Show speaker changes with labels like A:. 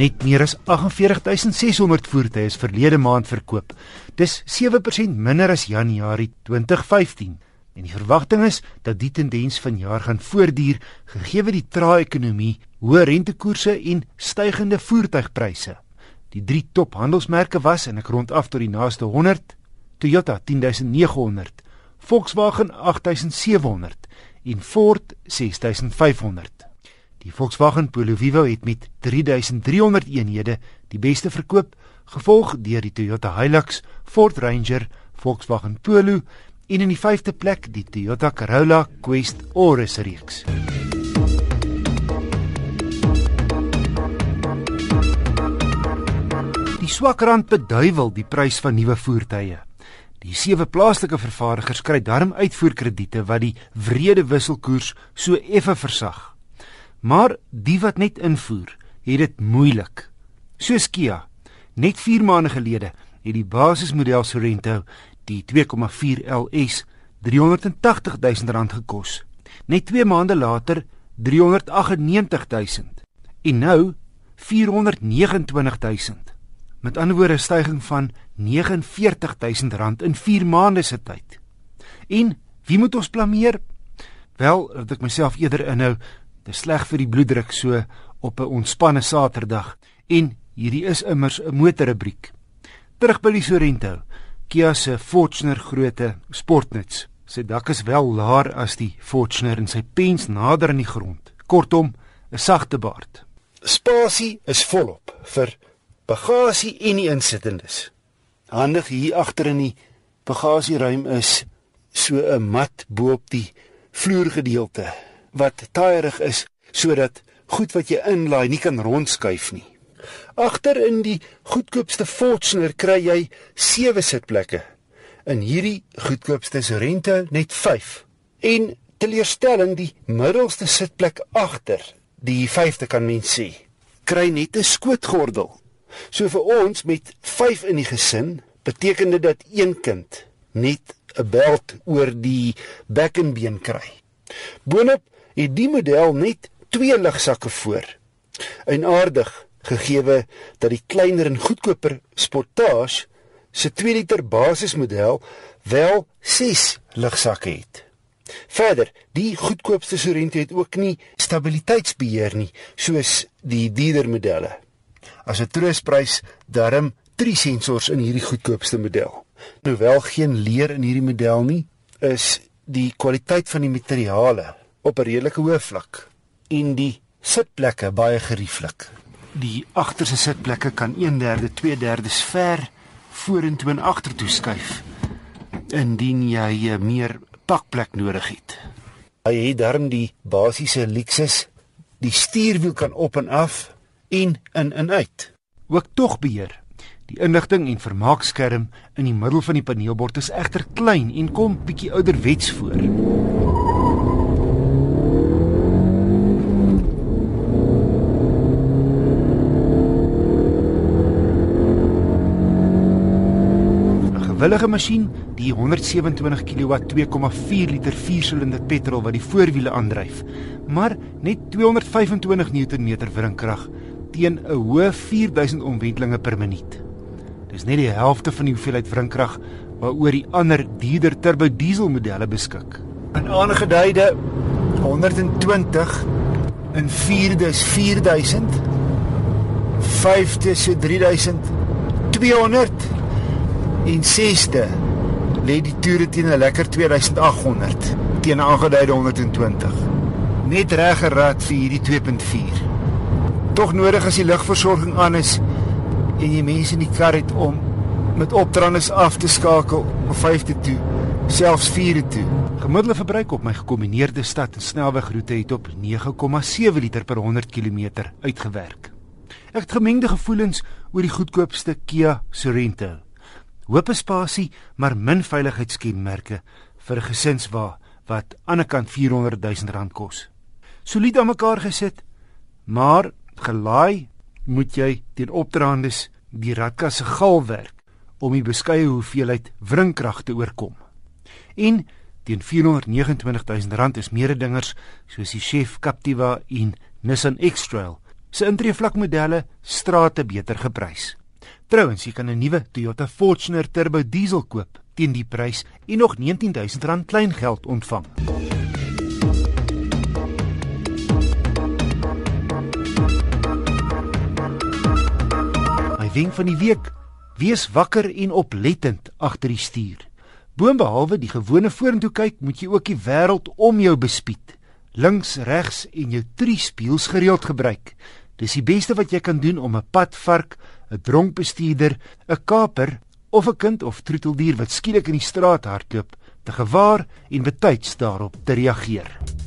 A: Net meer as 48600 voertuie is verlede maand verkoop. Dis 7% minder as Januarie 2015. En die verwagting is dat die tendens vanjaar gaan voortduur gegee die trae ekonomie, hoë rentekoerse en stygende voertuigpryse. Die drie top handelsmerke was en ek rond af tot die naaste 100: Toyota 10900, Volkswagen 8700 en Ford 6500. Die Volkswagen Polo Vivo het met 3300 eenhede die beste verkoop, gevolg deur die Toyota Hilux, Ford Ranger, Volkswagen Polo en in die 5de plek die Toyota Corolla Quest Oris reeks. Die swak rand beduiwel die prys van nuwe voertuie. Die sewe plaaslike vervaardigers kry darm uitvoerkrediete wat die wrede wisselkoers so effe versag. Maar die wat net invoer, het dit moeilik. Soos Kia, net 4 maande gelede het die basismodel Sorento, die 2,4 LS, 380 000 rand gekos. Net 2 maande later 398 000 en nou 429 000. Met ander woorde 'n stygings van 49 000 rand in 4 maande se tyd. En wie moet ons blameer? Wel, dat ek myself eerder inhou Dis sleg vir die bloeddruk so op 'n ontspanne Saterdag en hierdie is immers 'n motorrubriek. Terug by die Sorento. Kia se Fortuner grootte sportnuts. Sy dak is wel laer as die Fortuner en sy pens nader aan die grond. Kortom, 'n sagte baard.
B: Spasie is volop vir bagasie en die insittendes. Handig hier agter in die bagasieruim is so 'n mat bo op die vloergedeelte wat taaierig is sodat goed wat jy inlaai nie kan rondskuif nie. Agter in die goedkoopste Fortuner kry jy 7 sitplekke. In hierdie goedkoopste Sorento net 5. En teleurstelling die middelste sitplek agter, die 5de kan mens sê, kry net 'n skootgordel. So vir ons met 5 in die gesin beteken dit dat een kind net 'n belt oor die bekkenbeen kry. Boonop het die model net twee ligsakke voor. En aardig gegeewe dat die kleiner en goedkoper Sportage se 2 liter basismodel wel 6 ligsakke het. Verder, die goedkoopste Sorento het ook nie stabiliteitsbeheer nie soos die dierder modelle. As 'n troosprys darm 3 sensors in hierdie goedkoopste model. Hoewel geen leer in hierdie model nie, is die kwaliteit van die materiale op 'n redelike hoë vlak en die sitplekke baie gerieflik. Die agterste sitplekke kan 1/3, 2/3 ver vorentoe en agtertoe skuif indien jy meer pakplek nodig het. Hy het darm die basiese luksus, die stuurwiel kan op en af en in en uit.
A: Ook tog beheer. Die inligting en vermaakskerm in die middel van die paneelbord is egter klein en kom bietjie ouderwets voor. 'n willige masjien, die 127 kW 2,4 liter viersilinder petrol wat die voorwiele aandryf, maar net 225 Nm wrinkrag teen 'n hoë 4000 omwentelinge per minuut. Dis net die helfte van die hoeveelheid wrinkrag waaroor die ander dierder turbo diesel modelle beskik.
B: In aangeduide 120 in 4de is 4000 5de is 3200 en 6de lê die toere teen 'n lekker 2800 teen aangeduide 120. Net reg gerad vir hierdie 2.4. Tog nodig as die lugversorging aan is en jy mense in die kar het om met opdrandes af te skakel op 5de toe, selfs 4de toe.
A: Gemiddelde verbruik op my gekombineerde stad en snelwegroete het op 9,7 liter per 100 km uitgewerk. Ek het gemengde gevoelens oor die goedkoopste Kia Sorento hoop spasie, maar min veiligheidskenmerke vir 'n gesinswa wat aan die kant 400 000 rand kos. Solied aan mekaar gesit, maar gelaai moet jy teen opdraandes die radkas se gal werk om die beskeie hoeveelheid wrinkrag te oorkom. En teen 429 000 rand is mededingers soos die Chef Captiva en Nissan X-Trail se intreevlakmodelle strate beter geprys. Trouwens, jy kan 'n nuwe Toyota Fortuner Turbo Diesel koop teen die prys en nog R19000 kleingeld ontvang. My wenk van die week: wees wakker en oplettend agter die stuur. Boonbehalwe die gewone vorentoe kyk, moet jy ook die wêreld om jou bespied. Links, regs en jou triespieëls gereeld gebruik. Dis die beste wat jy kan doen om 'n padvark, 'n dronk bestuurder, 'n kaper of 'n kind of troeteldier wat skielik in die straat hardloop te gewaar en betyds daarop te reageer.